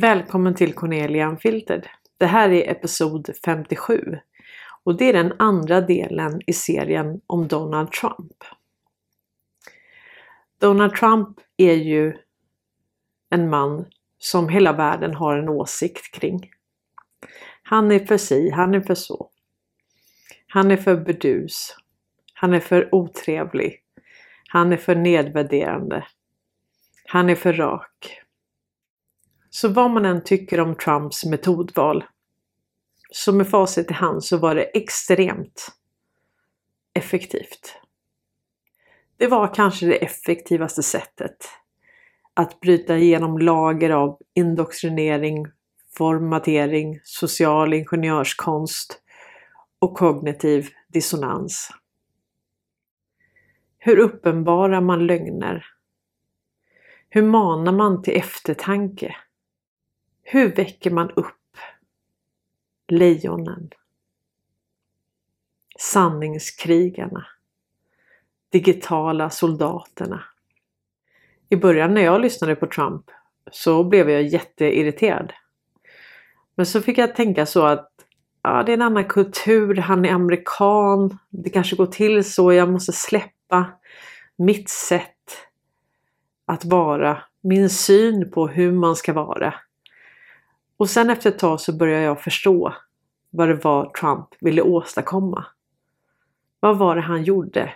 Välkommen till Cornelia Unfiltered. Det här är episod 57 och det är den andra delen i serien om Donald Trump. Donald Trump är ju en man som hela världen har en åsikt kring. Han är för si, han är för så. Han är för bedus. Han är för otrevlig. Han är för nedvärderande. Han är för rak. Så vad man än tycker om Trumps metodval, så med facit i hand så var det extremt effektivt. Det var kanske det effektivaste sättet att bryta igenom lager av indoktrinering, formatering, social ingenjörskonst och kognitiv dissonans. Hur uppenbarar man lögner? Hur manar man till eftertanke? Hur väcker man upp lejonen? Sanningskrigarna? Digitala soldaterna? I början när jag lyssnade på Trump så blev jag jätteirriterad. Men så fick jag tänka så att ja, det är en annan kultur, han är amerikan, det kanske går till så, jag måste släppa mitt sätt att vara, min syn på hur man ska vara. Och sen efter ett tag så började jag förstå vad det var Trump ville åstadkomma. Vad var det han gjorde?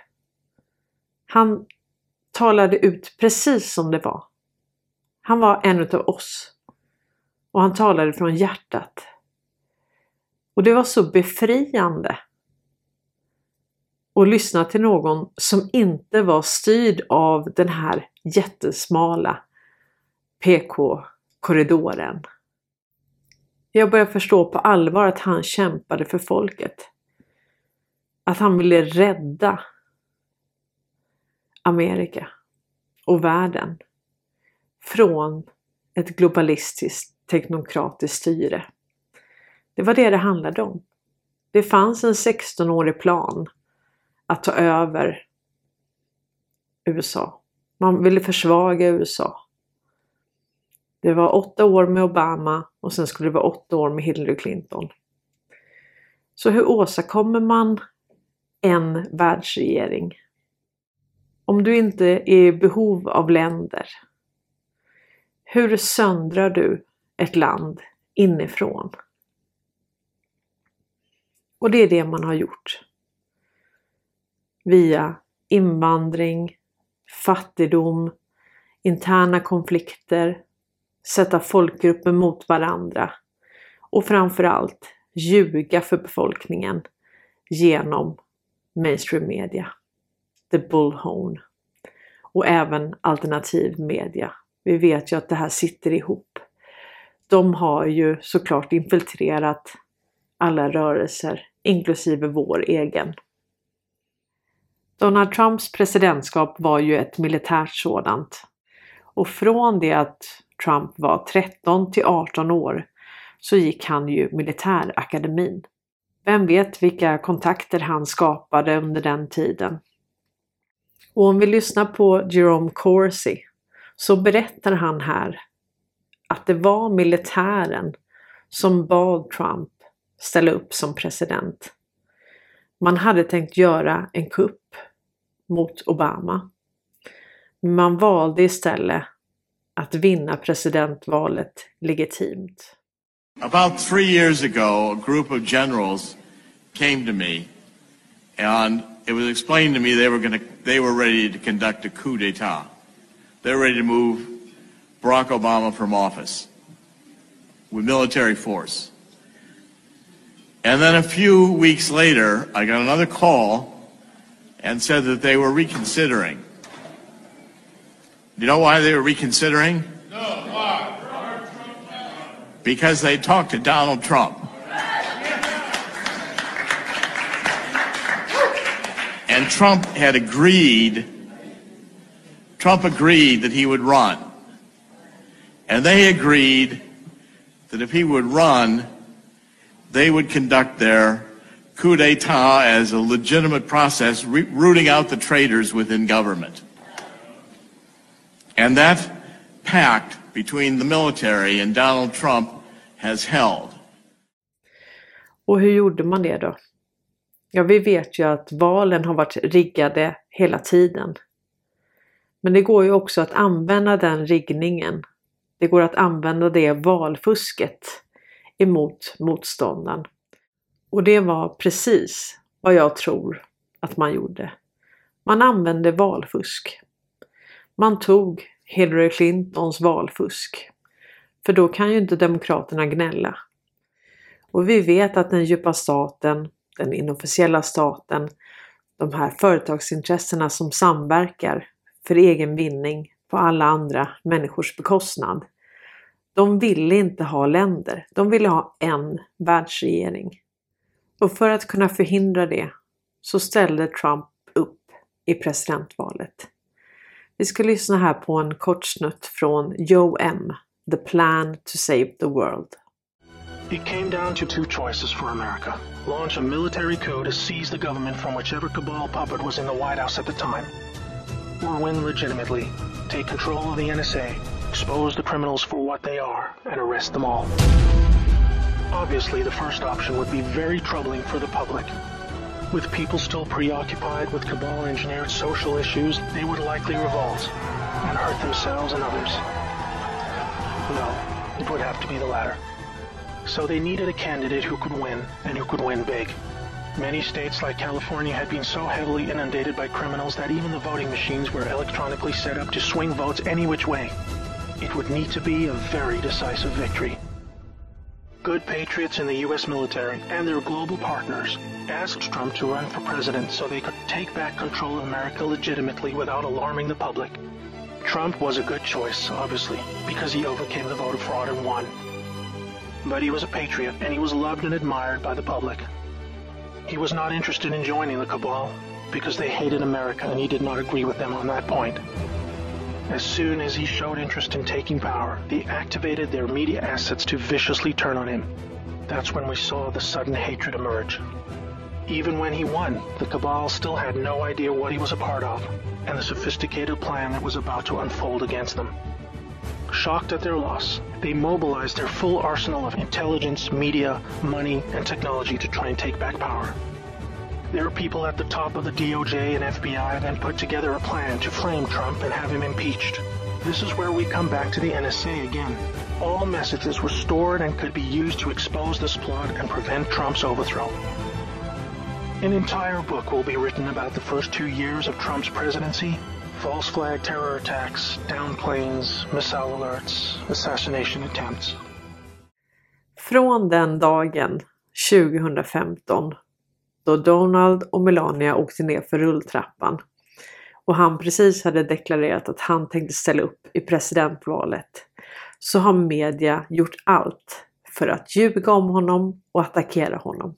Han talade ut precis som det var. Han var en utav oss. Och han talade från hjärtat. Och det var så befriande att lyssna till någon som inte var styrd av den här jättesmala PK-korridoren. Jag började förstå på allvar att han kämpade för folket. Att han ville rädda Amerika och världen från ett globalistiskt teknokratiskt styre. Det var det det handlade om. Det fanns en 16-årig plan att ta över USA. Man ville försvaga USA. Det var åtta år med Obama och sen skulle det vara åtta år med Hillary Clinton. Så hur åstadkommer man en världsregering? Om du inte är i behov av länder, hur söndrar du ett land inifrån? Och det är det man har gjort. Via invandring, fattigdom, interna konflikter, sätta folkgrupper mot varandra och framförallt ljuga för befolkningen genom mainstream media, the bullhorn och även alternativ media. Vi vet ju att det här sitter ihop. De har ju såklart infiltrerat alla rörelser, inklusive vår egen. Donald Trumps presidentskap var ju ett militärt sådant. Och från det att Trump var 13 till 18 år så gick han ju militärakademin. Vem vet vilka kontakter han skapade under den tiden. Och om vi lyssnar på Jerome Corsi så berättar han här att det var militären som bad Trump ställa upp som president. Man hade tänkt göra en kupp mot Obama. Man valde istället att vinna presidentvalet legitimt. About three years ago, a group of generals came to me, and it was explained to me they were gonna, they were ready to conduct a coup d'etat. They were ready to move Barack Obama from office with military force. And then a few weeks later, I got another call and said that they were reconsidering. You know why they were reconsidering? No, why? Because they talked to Donald Trump. And Trump had agreed, Trump agreed that he would run. And they agreed that if he would run, they would conduct their coup d'etat as a legitimate process, rooting out the traitors within government. And that pact between the military and Donald Trump has held. Och hur gjorde man det då? Ja, vi vet ju att valen har varit riggade hela tiden. Men det går ju också att använda den riggningen. Det går att använda det valfusket emot motståndaren. Och det var precis vad jag tror att man gjorde. Man använde valfusk. Man tog Hillary Clintons valfusk. För då kan ju inte Demokraterna gnälla. Och vi vet att den djupa staten, den inofficiella staten, de här företagsintressena som samverkar för egen vinning på alla andra människors bekostnad. De ville inte ha länder, de ville ha en världsregering. Och för att kunna förhindra det så ställde Trump upp i presidentvalet. Vi ska lyssna här på en kort snutt från Joe M. The Plan to Save the World. It came down to two choices for America. Launch a military coup to seize the government from whichever cabal puppet was in the White House at the time. Or win legitimately, take control of the NSA, expose the criminals for what they are, and arrest them all. Obviously, the first option would be very troubling for the public. With people still preoccupied with cabal engineered social issues, they would likely revolt and hurt themselves and others. No, it would have to be the latter. So they needed a candidate who could win, and who could win big. Many states like California had been so heavily inundated by criminals that even the voting machines were electronically set up to swing votes any which way. It would need to be a very decisive victory. Good patriots in the U.S. military and their global partners asked Trump to run for president so they could take back control of America legitimately without alarming the public. Trump was a good choice, obviously, because he overcame the voter fraud and won. But he was a patriot, and he was loved and admired by the public. He was not interested in joining the cabal because they hated America, and he did not agree with them on that point. As soon as he showed interest in taking power, they activated their media assets to viciously turn on him. That's when we saw the sudden hatred emerge. Even when he won, the cabal still had no idea what he was a part of and the sophisticated plan that was about to unfold against them. Shocked at their loss, they mobilized their full arsenal of intelligence, media, money, and technology to try and take back power. There are people at the top of the DOJ and FBI that put together a plan to frame Trump and have him impeached. This is where we come back to the NSA again. All messages were stored and could be used to expose this plot and prevent Trump's overthrow. An entire book will be written about the first two years of Trump's presidency false flag terror attacks, down planes, missile alerts, assassination attempts. Från den dagen 2015 då Donald och Melania åkte ner för rulltrappan och han precis hade deklarerat att han tänkte ställa upp i presidentvalet så har media gjort allt för att ljuga om honom och attackera honom.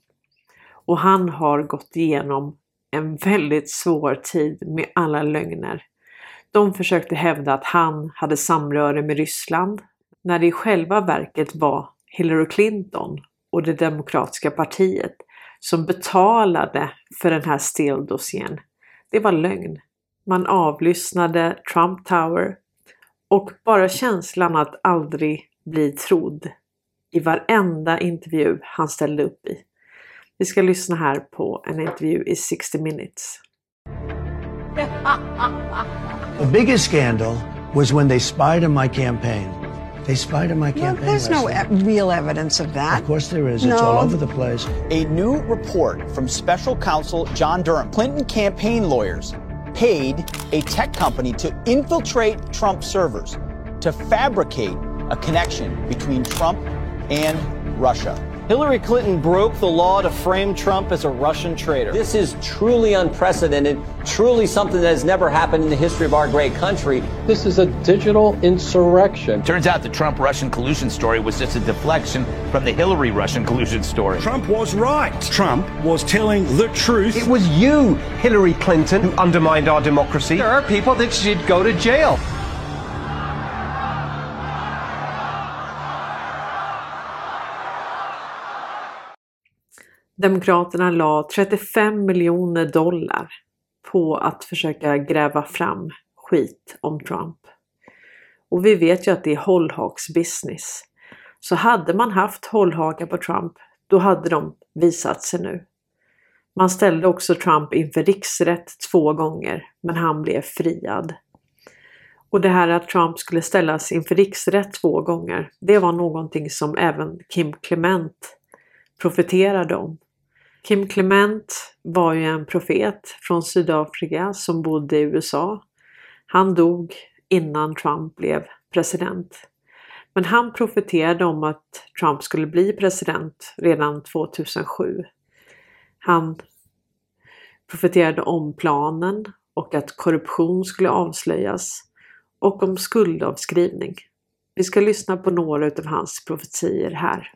Och han har gått igenom en väldigt svår tid med alla lögner. De försökte hävda att han hade samröre med Ryssland när det i själva verket var Hillary Clinton och det demokratiska partiet som betalade för den här Steele-dossiern. Det var lögn. Man avlyssnade Trump Tower och bara känslan att aldrig bli trodd i varenda intervju han ställde upp i. Vi ska lyssna här på en intervju i 60 minutes. The biggest scandal was when they spied on my campaign. They spied on my No, campaign. there's no e- real evidence of that. Of course there is. It's all over the place. A new report from special counsel John Durham. Clinton campaign lawyers paid a tech company to infiltrate Trump servers to fabricate a connection between Trump and Russia. Hillary Clinton broke the law to frame Trump as a Russian traitor. This is truly unprecedented, truly something that has never happened in the history of our great country. This is a digital insurrection. Turns out the Trump Russian collusion story was just a deflection from the Hillary Russian collusion story. Trump was right. Trump was telling the truth. It was you, Hillary Clinton, who undermined our democracy. There are people that should go to jail. Demokraterna la 35 miljoner dollar på att försöka gräva fram skit om Trump. Och vi vet ju att det är hållhaksbusiness. Så hade man haft hållhakar på Trump, då hade de visat sig nu. Man ställde också Trump inför riksrätt två gånger, men han blev friad. Och det här att Trump skulle ställas inför riksrätt två gånger, det var någonting som även Kim Clement profeterade om. Kim Clement var ju en profet från Sydafrika som bodde i USA. Han dog innan Trump blev president. Men han profeterade om att Trump skulle bli president redan 2007. Han profeterade om planen och att korruption skulle avslöjas och om skuldavskrivning. Vi ska lyssna på några av hans profetier här.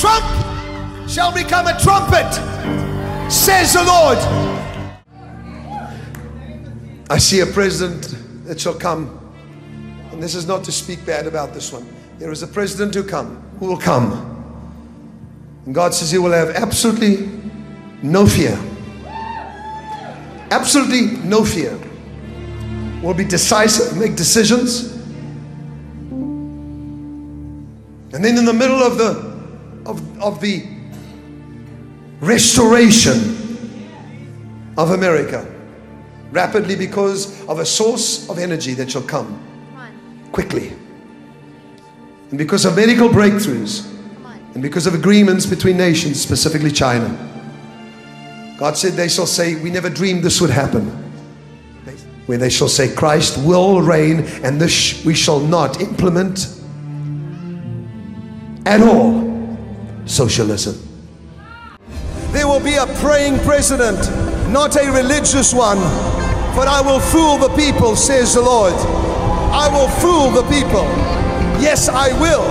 Trump shall become a trumpet, says the Lord. I see a president that shall come, and this is not to speak bad about this one. There is a president who come, who will come. And God says he will have absolutely no fear. Absolutely no fear. Will be decisive, make decisions. And then in the middle of the of, of the restoration of America, rapidly because of a source of energy that shall come quickly. And because of medical breakthroughs, and because of agreements between nations, specifically China. God said, They shall say, We never dreamed this would happen. When they shall say, Christ will reign, and this we shall not implement at all socialism. There will be a praying president, not a religious one. For I will fool the people, says the Lord. I will fool the people. Yes, I will.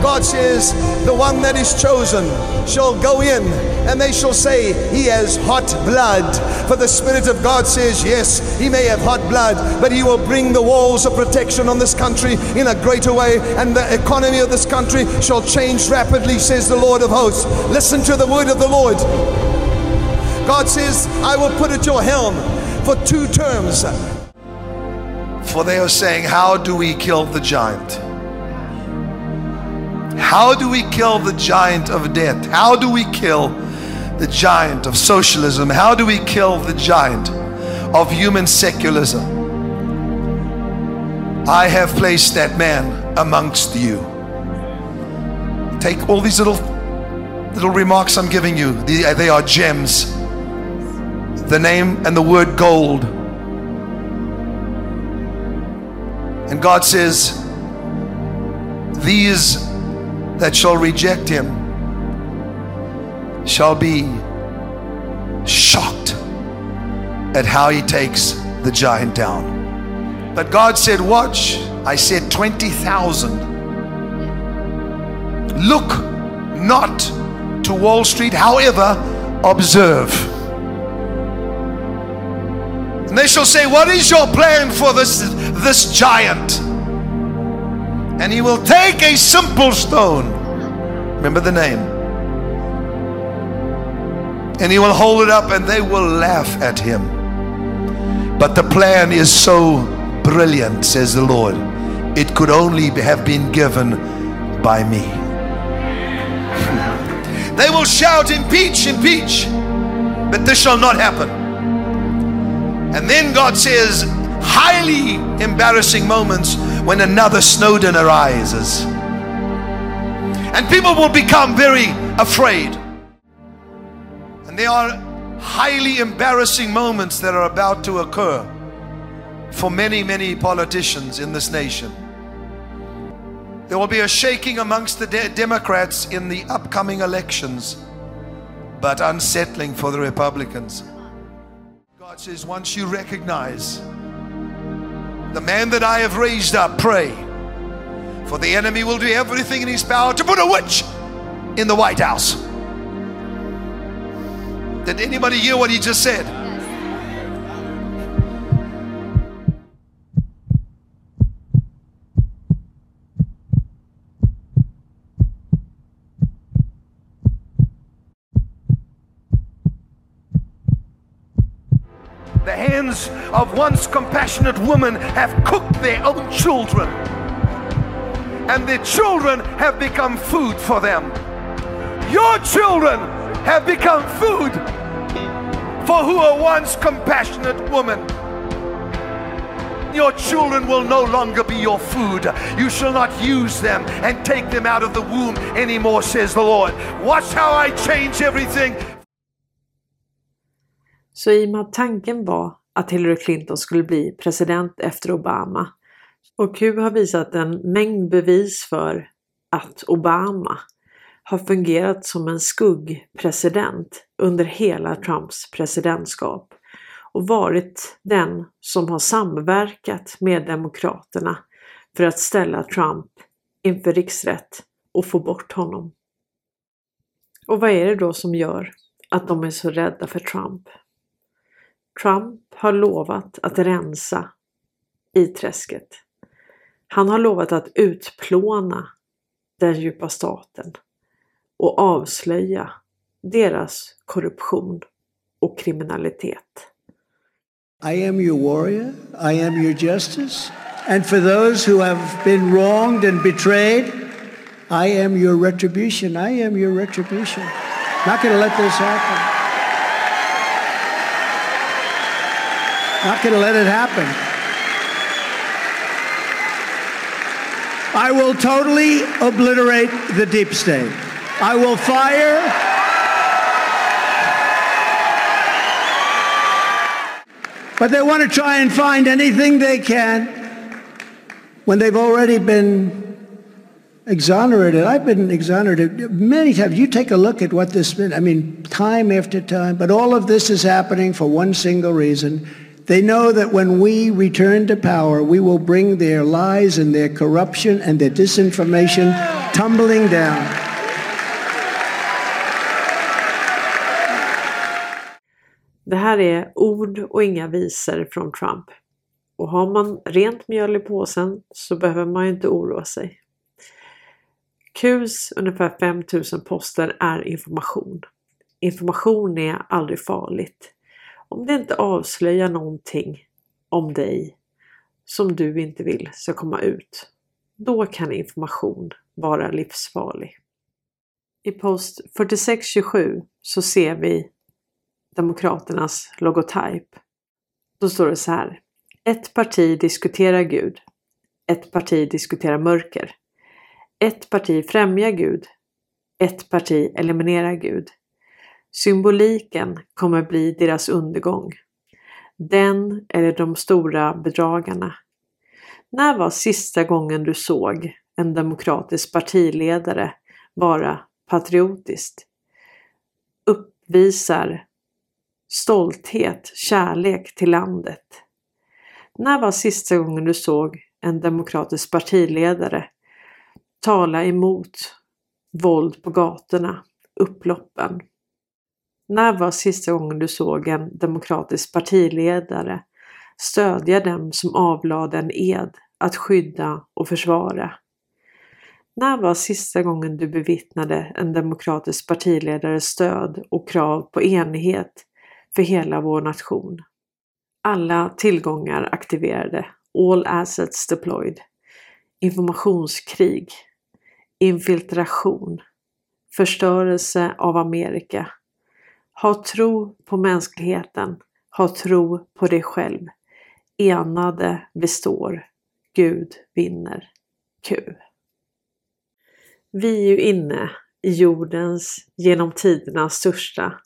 God says, The one that is chosen shall go in, and they shall say, He has hot blood. For the Spirit of God says, Yes, he may have hot blood, but he will bring the walls of protection on this country in a greater way, and the economy of this country shall change rapidly, says the Lord of hosts. Listen to the word of the Lord. God says, I will put at your helm for two terms. For they are saying, How do we kill the giant? How do we kill the giant of death? How do we kill the giant of socialism? How do we kill the giant of human secularism? I have placed that man amongst you. Take all these little little remarks I'm giving you. Uh, they are gems. The name and the word gold. And God says, These that shall reject him shall be shocked at how he takes the giant down. But God said, Watch, I said 20,000. Look not to Wall Street, however, observe. And they shall say, What is your plan for this, this giant? And he will take a simple stone. Remember the name. And he will hold it up and they will laugh at him. But the plan is so brilliant, says the Lord. It could only have been given by me. they will shout, Impeach, impeach. But this shall not happen. And then God says, highly embarrassing moments when another Snowden arises. And people will become very afraid. There are highly embarrassing moments that are about to occur for many, many politicians in this nation. There will be a shaking amongst the de- Democrats in the upcoming elections, but unsettling for the Republicans. God says, once you recognize the man that I have raised up, pray. For the enemy will do everything in his power to put a witch in the White House. Did anybody hear what he just said? The hands of once compassionate women have cooked their own children, and their children have become food for them. Your children have become food for who were once compassionate women. Your children will no longer be your food. You shall not use them and take them out of the womb anymore, says the Lord. Watch how I change everything. Så i och med att tanken var att Hillary Clinton skulle bli president efter Obama och Q har visat en mängd bevis för att Obama har fungerat som en skuggpresident under hela Trumps presidentskap och varit den som har samverkat med Demokraterna för att ställa Trump inför riksrätt och få bort honom. Och vad är det då som gör att de är så rädda för Trump? Trump har lovat att rensa i träsket. Han har lovat att utplåna den djupa staten och avslöja deras korruption och kriminalitet. I am your warrior. I am your justice. And for those who have been wronged and betrayed, I am your retribution. I am your retribution. Not going to let this happen. Not going to let it happen. I will totally obliterate the deep state. I will fire. But they want to try and find anything they can when they've already been exonerated. I've been exonerated many times. You take a look at what this been, I mean, time after time, but all of this is happening for one single reason. They know that when we return to power, we will bring their lies and their corruption and their disinformation tumbling down. Det här är ord och inga visor från Trump. Och har man rent mjöl i påsen så behöver man ju inte oroa sig. Qs ungefär 5000 poster är information. Information är aldrig farligt. Om det inte avslöjar någonting om dig som du inte vill ska komma ut, då kan information vara livsfarlig. I post 4627 så ser vi Demokraternas logotyp. Då står det så här. Ett parti diskuterar Gud. Ett parti diskuterar mörker. Ett parti främjar Gud. Ett parti eliminerar Gud. Symboliken kommer bli deras undergång. Den eller de stora bedragarna. När var sista gången du såg en demokratisk partiledare vara patriotiskt? Uppvisar stolthet, kärlek till landet. När var sista gången du såg en demokratisk partiledare tala emot våld på gatorna, upploppen? När var sista gången du såg en demokratisk partiledare stödja dem som avlade en ed att skydda och försvara? När var sista gången du bevittnade en demokratisk partiledares stöd och krav på enighet för hela vår nation. Alla tillgångar aktiverade. All assets deployed. Informationskrig. Infiltration. Förstörelse av Amerika. Ha tro på mänskligheten. Ha tro på dig själv. Enade består. Gud vinner. Q. Vi är ju inne i jordens genom tiderna största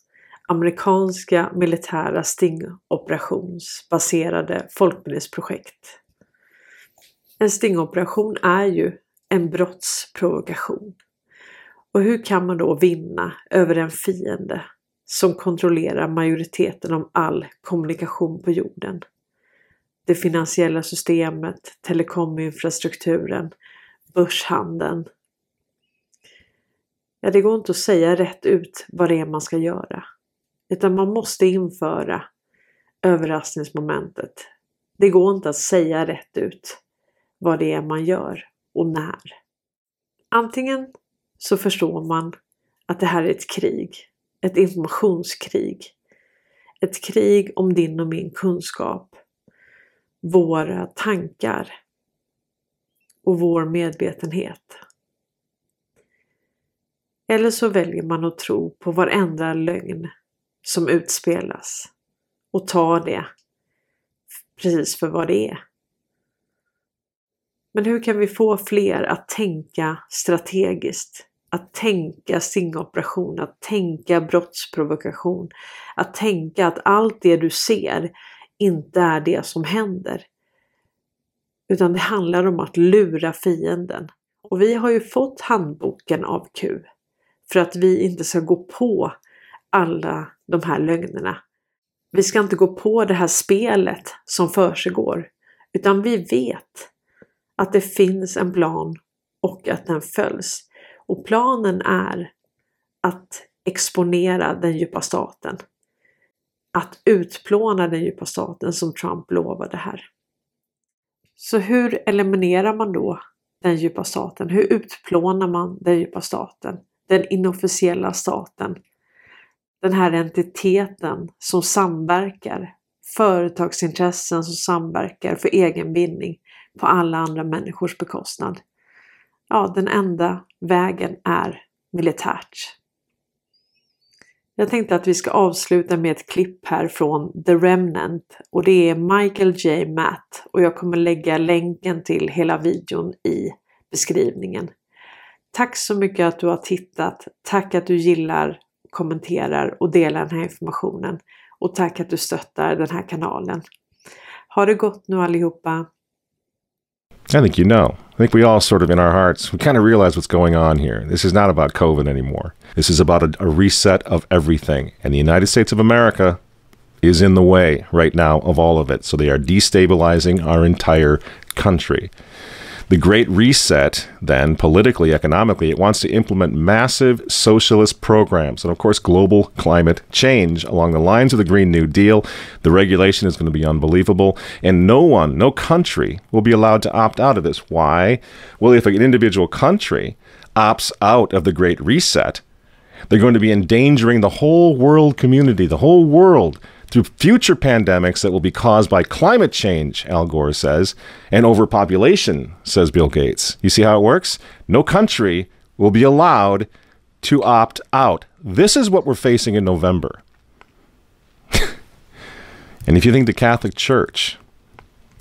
amerikanska militära stingoperationsbaserade folkmordsprojekt. En stingoperation är ju en brottsprovokation. Och hur kan man då vinna över en fiende som kontrollerar majoriteten av all kommunikation på jorden? Det finansiella systemet, telekominfrastrukturen, börshandeln. Ja, det går inte att säga rätt ut vad det är man ska göra. Utan man måste införa överraskningsmomentet. Det går inte att säga rätt ut vad det är man gör och när. Antingen så förstår man att det här är ett krig, ett informationskrig. Ett krig om din och min kunskap, våra tankar och vår medvetenhet. Eller så väljer man att tro på varenda lögn som utspelas och ta det precis för vad det är. Men hur kan vi få fler att tänka strategiskt? Att tänka stingoperation, att tänka brottsprovokation, att tänka att allt det du ser inte är det som händer. Utan det handlar om att lura fienden. Och vi har ju fått handboken av Q för att vi inte ska gå på alla de här lögnerna. Vi ska inte gå på det här spelet som försiggår, utan vi vet att det finns en plan och att den följs. Och planen är att exponera den djupa staten. Att utplåna den djupa staten som Trump lovade här. Så hur eliminerar man då den djupa staten? Hur utplånar man den djupa staten? Den inofficiella staten? Den här entiteten som samverkar, företagsintressen som samverkar för egen vinning på alla andra människors bekostnad. Ja, den enda vägen är militärt. Jag tänkte att vi ska avsluta med ett klipp här från The Remnant och det är Michael J. Matt och jag kommer lägga länken till hela videon i beskrivningen. Tack så mycket att du har tittat. Tack att du gillar, kommenterar och delar den här informationen. Och tack att du stöttar den här kanalen. Ha det gott nu allihopa. I think you know. I think we all sort of in our hearts, we kind of realize what's going on here. This is not about COVID anymore. This is about a, a, reset of everything. And the United States of America is in the way right now of all of it. So they are destabilizing our entire country. The Great Reset, then, politically, economically, it wants to implement massive socialist programs and, of course, global climate change along the lines of the Green New Deal. The regulation is going to be unbelievable, and no one, no country will be allowed to opt out of this. Why? Well, if an individual country opts out of the Great Reset, they're going to be endangering the whole world community, the whole world through future pandemics that will be caused by climate change, Al Gore says, and overpopulation, says Bill Gates. You see how it works? No country will be allowed to opt out. This is what we're facing in November. and if you think the Catholic Church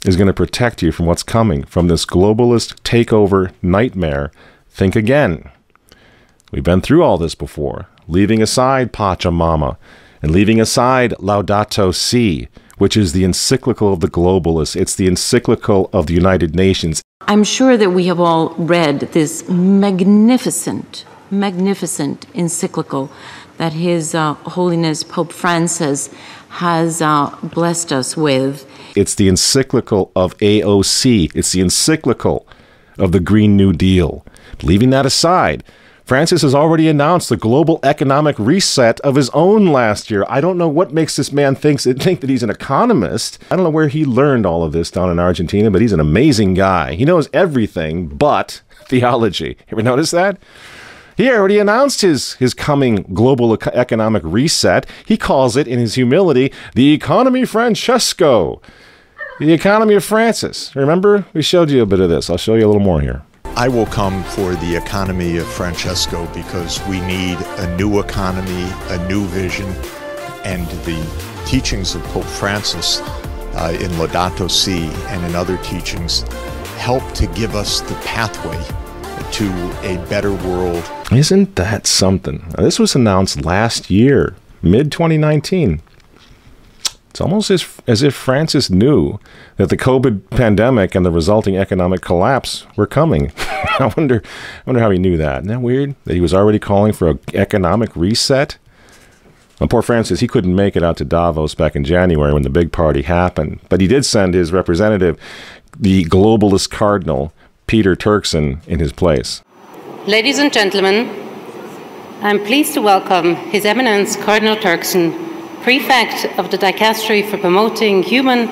is going to protect you from what's coming from this globalist takeover nightmare, think again. We've been through all this before, leaving aside Pachamama and leaving aside Laudato Si, which is the encyclical of the globalists, it's the encyclical of the United Nations. I'm sure that we have all read this magnificent, magnificent encyclical that His uh, Holiness Pope Francis has uh, blessed us with. It's the encyclical of AOC, it's the encyclical of the Green New Deal. Leaving that aside, Francis has already announced the global economic reset of his own last year. I don't know what makes this man thinks think that he's an economist. I don't know where he learned all of this down in Argentina, but he's an amazing guy. He knows everything but theology. Ever notice that? He already announced his, his coming global economic reset. He calls it, in his humility, the economy Francesco. The economy of Francis. Remember? We showed you a bit of this. I'll show you a little more here. I will come for the economy of Francesco because we need a new economy, a new vision, and the teachings of Pope Francis uh, in Laudato Si and in other teachings help to give us the pathway to a better world. Isn't that something? This was announced last year, mid 2019. It's almost as, as if Francis knew that the COVID pandemic and the resulting economic collapse were coming. I wonder, I wonder how he knew that. Isn't that weird? That he was already calling for an economic reset? Well, poor Francis, he couldn't make it out to Davos back in January when the big party happened. But he did send his representative, the globalist cardinal, Peter Turkson, in his place. Ladies and gentlemen, I'm pleased to welcome His Eminence Cardinal Turkson prefect of the Dicastery for Promoting Human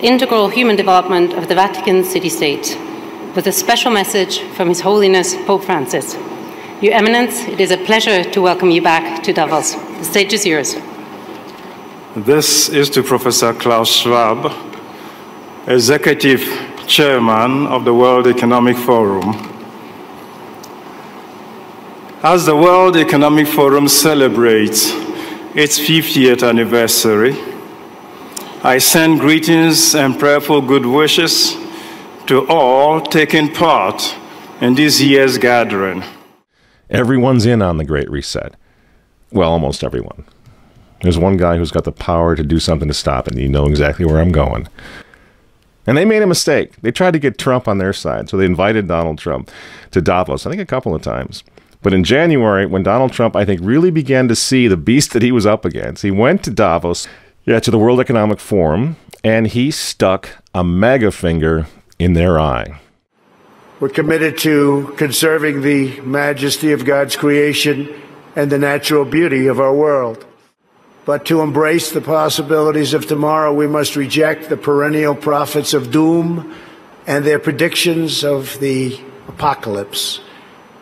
Integral Human Development of the Vatican City State, with a special message from His Holiness Pope Francis. Your Eminence, it is a pleasure to welcome you back to Davos. The stage is yours. This is to Professor Klaus Schwab, Executive Chairman of the World Economic Forum. As the World Economic Forum celebrates its 50th anniversary, I send greetings and prayerful good wishes to all taking part in this year's gathering. Everyone's in on the Great Reset. Well, almost everyone. There's one guy who's got the power to do something to stop it, and you know exactly where I'm going. And they made a mistake. They tried to get Trump on their side, so they invited Donald Trump to Davos, I think a couple of times. But in January, when Donald Trump, I think, really began to see the beast that he was up against, he went to Davos, yeah, to the World Economic Forum, and he stuck a MAGA finger in their eye. We're committed to conserving the majesty of God's creation and the natural beauty of our world. But to embrace the possibilities of tomorrow, we must reject the perennial prophets of doom and their predictions of the apocalypse.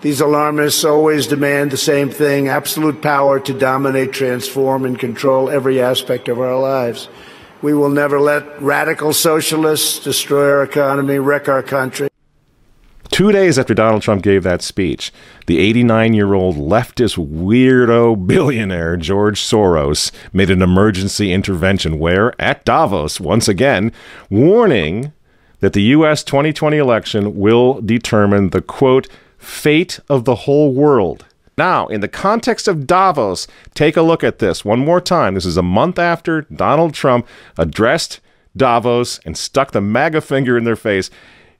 These alarmists always demand the same thing absolute power to dominate, transform, and control every aspect of our lives. We will never let radical socialists destroy our economy, wreck our country. Two days after Donald Trump gave that speech, the 89 year old leftist weirdo billionaire George Soros made an emergency intervention where, at Davos, once again, warning that the U.S. 2020 election will determine the quote, fate of the whole world. Now, in the context of Davos, take a look at this one more time. This is a month after Donald Trump addressed Davos and stuck the MAGA finger in their face.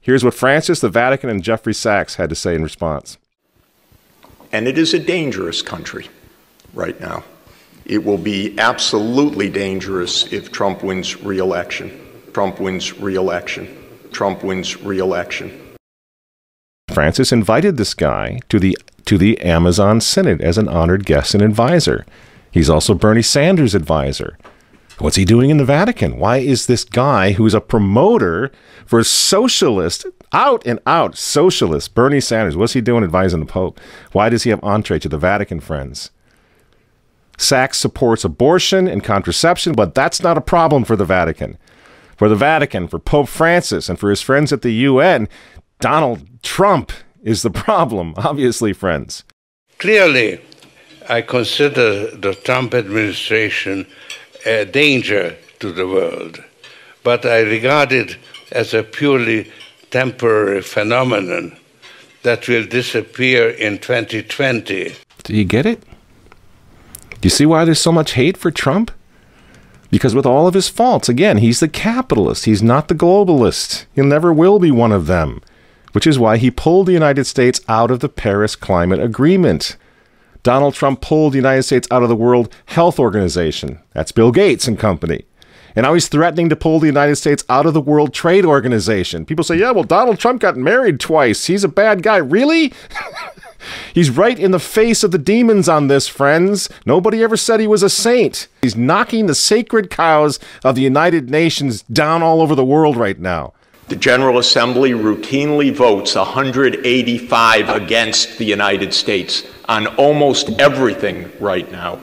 Here's what Francis, the Vatican, and Jeffrey Sachs had to say in response. And it is a dangerous country right now. It will be absolutely dangerous if Trump wins re election. Trump wins re election. Trump wins re election. Francis invited this guy to the to the Amazon Synod as an honored guest and advisor. He's also Bernie Sanders' advisor. What's he doing in the Vatican? Why is this guy who's a promoter for socialist, out and out socialist, Bernie Sanders, what's he doing advising the Pope? Why does he have entree to the Vatican, friends? Sachs supports abortion and contraception, but that's not a problem for the Vatican. For the Vatican, for Pope Francis, and for his friends at the UN, Donald Trump is the problem, obviously, friends. Clearly, I consider the Trump administration a danger to the world, but I regard it as a purely temporary phenomenon that will disappear in 2020. Do you get it? Do you see why there's so much hate for Trump? Because with all of his faults, again, he's the capitalist. He's not the globalist. He never will be one of them, which is why he pulled the United States out of the Paris Climate Agreement. Donald Trump pulled the United States out of the World Health Organization. That's Bill Gates and company. And now he's threatening to pull the United States out of the World Trade Organization. People say, yeah, well, Donald Trump got married twice. He's a bad guy. Really? he's right in the face of the demons on this, friends. Nobody ever said he was a saint. He's knocking the sacred cows of the United Nations down all over the world right now. The General Assembly routinely votes 185 against the United States on almost everything right now.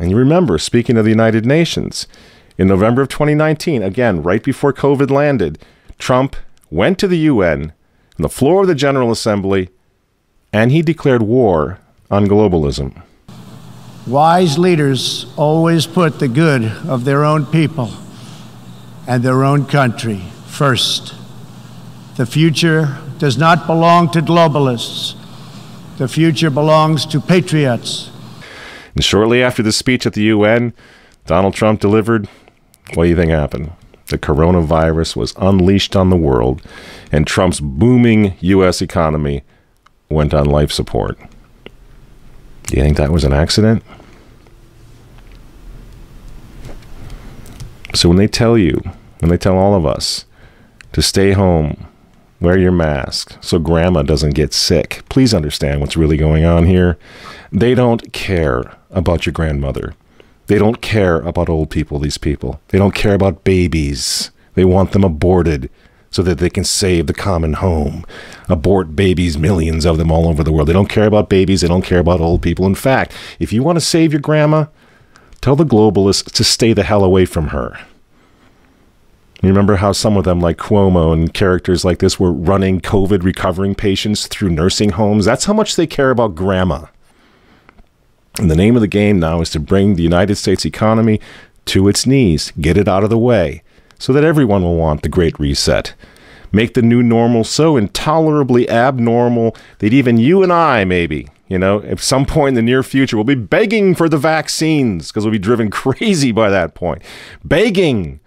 And you remember, speaking of the United Nations, in November of 2019, again, right before COVID landed, Trump went to the UN, on the floor of the General Assembly, and he declared war on globalism. Wise leaders always put the good of their own people and their own country first. The future does not belong to globalists. The future belongs to patriots. And shortly after the speech at the UN, Donald Trump delivered what do you think happened? The coronavirus was unleashed on the world, and Trump's booming U.S. economy went on life support. Do you think that was an accident? So when they tell you, when they tell all of us to stay home, wear your mask so grandma doesn't get sick, please understand what's really going on here. They don't care about your grandmother. They don't care about old people, these people. They don't care about babies. They want them aborted so that they can save the common home. Abort babies, millions of them all over the world. They don't care about babies. They don't care about old people. In fact, if you want to save your grandma, Tell the globalists to stay the hell away from her. You remember how some of them, like Cuomo and characters like this, were running COVID recovering patients through nursing homes? That's how much they care about grandma. And the name of the game now is to bring the United States economy to its knees, get it out of the way, so that everyone will want the Great Reset. Make the new normal so intolerably abnormal that even you and I, maybe, you know, at some point in the near future, we'll be begging for the vaccines because we'll be driven crazy by that point. Begging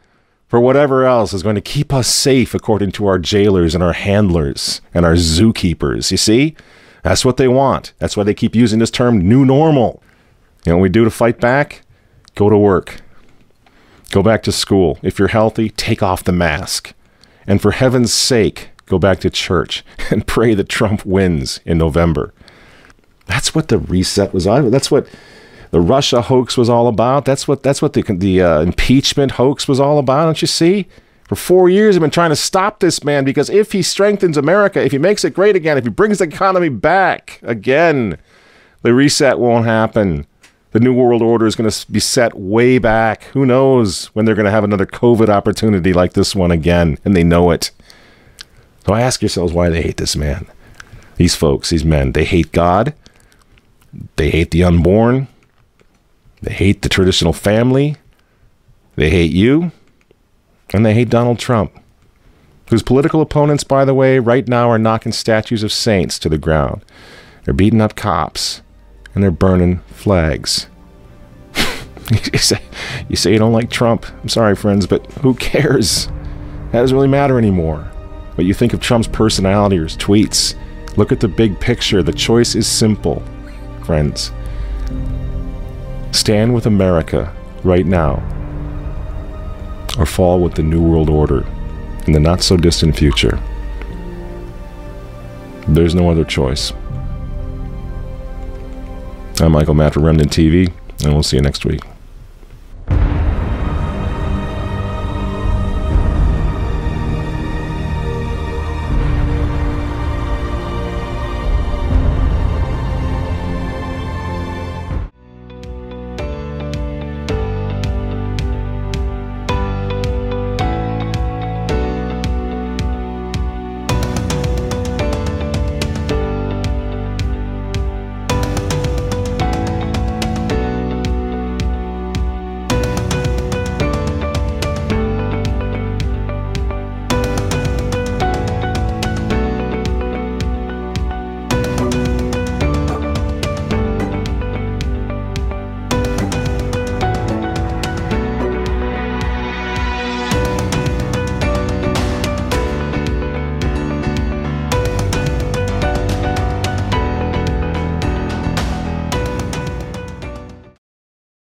for whatever else is going to keep us safe according to our jailers and our handlers and our zookeepers. You see? That's what they want. That's why they keep using this term new normal. You know what we do to fight back? Go to work. Go back to school. If you're healthy, take off the mask. And for heaven's sake, go back to church and pray that Trump wins in November. That's what the reset was on. That's what the Russia hoax was all about. That's what that's what the the uh, impeachment hoax was all about. Don't you see? For four years, I've been trying to stop this man because if he strengthens America, if he makes it great again, if he brings the economy back again, the reset won't happen. The New World Order is going to be set way back. Who knows when they're going to have another COVID opportunity like this one again, and they know it. So I ask yourselves why they hate this man. These folks, these men, they hate God. They hate the unborn. They hate the traditional family. They hate you and they hate Donald Trump, whose political opponents, by the way, right now are knocking statues of saints to the ground. They're beating up cops, and they're burning flags. you, say, you say you don't like Trump. I'm sorry, friends, but who cares? That doesn't really matter anymore. What you think of Trump's personality or his tweets. Look at the big picture. The choice is simple, friends. Stand with America right now or fall with the New World Order in the not so distant future. There's no other choice. I'm Michael Matt for Remnant TV, and we'll see you next week.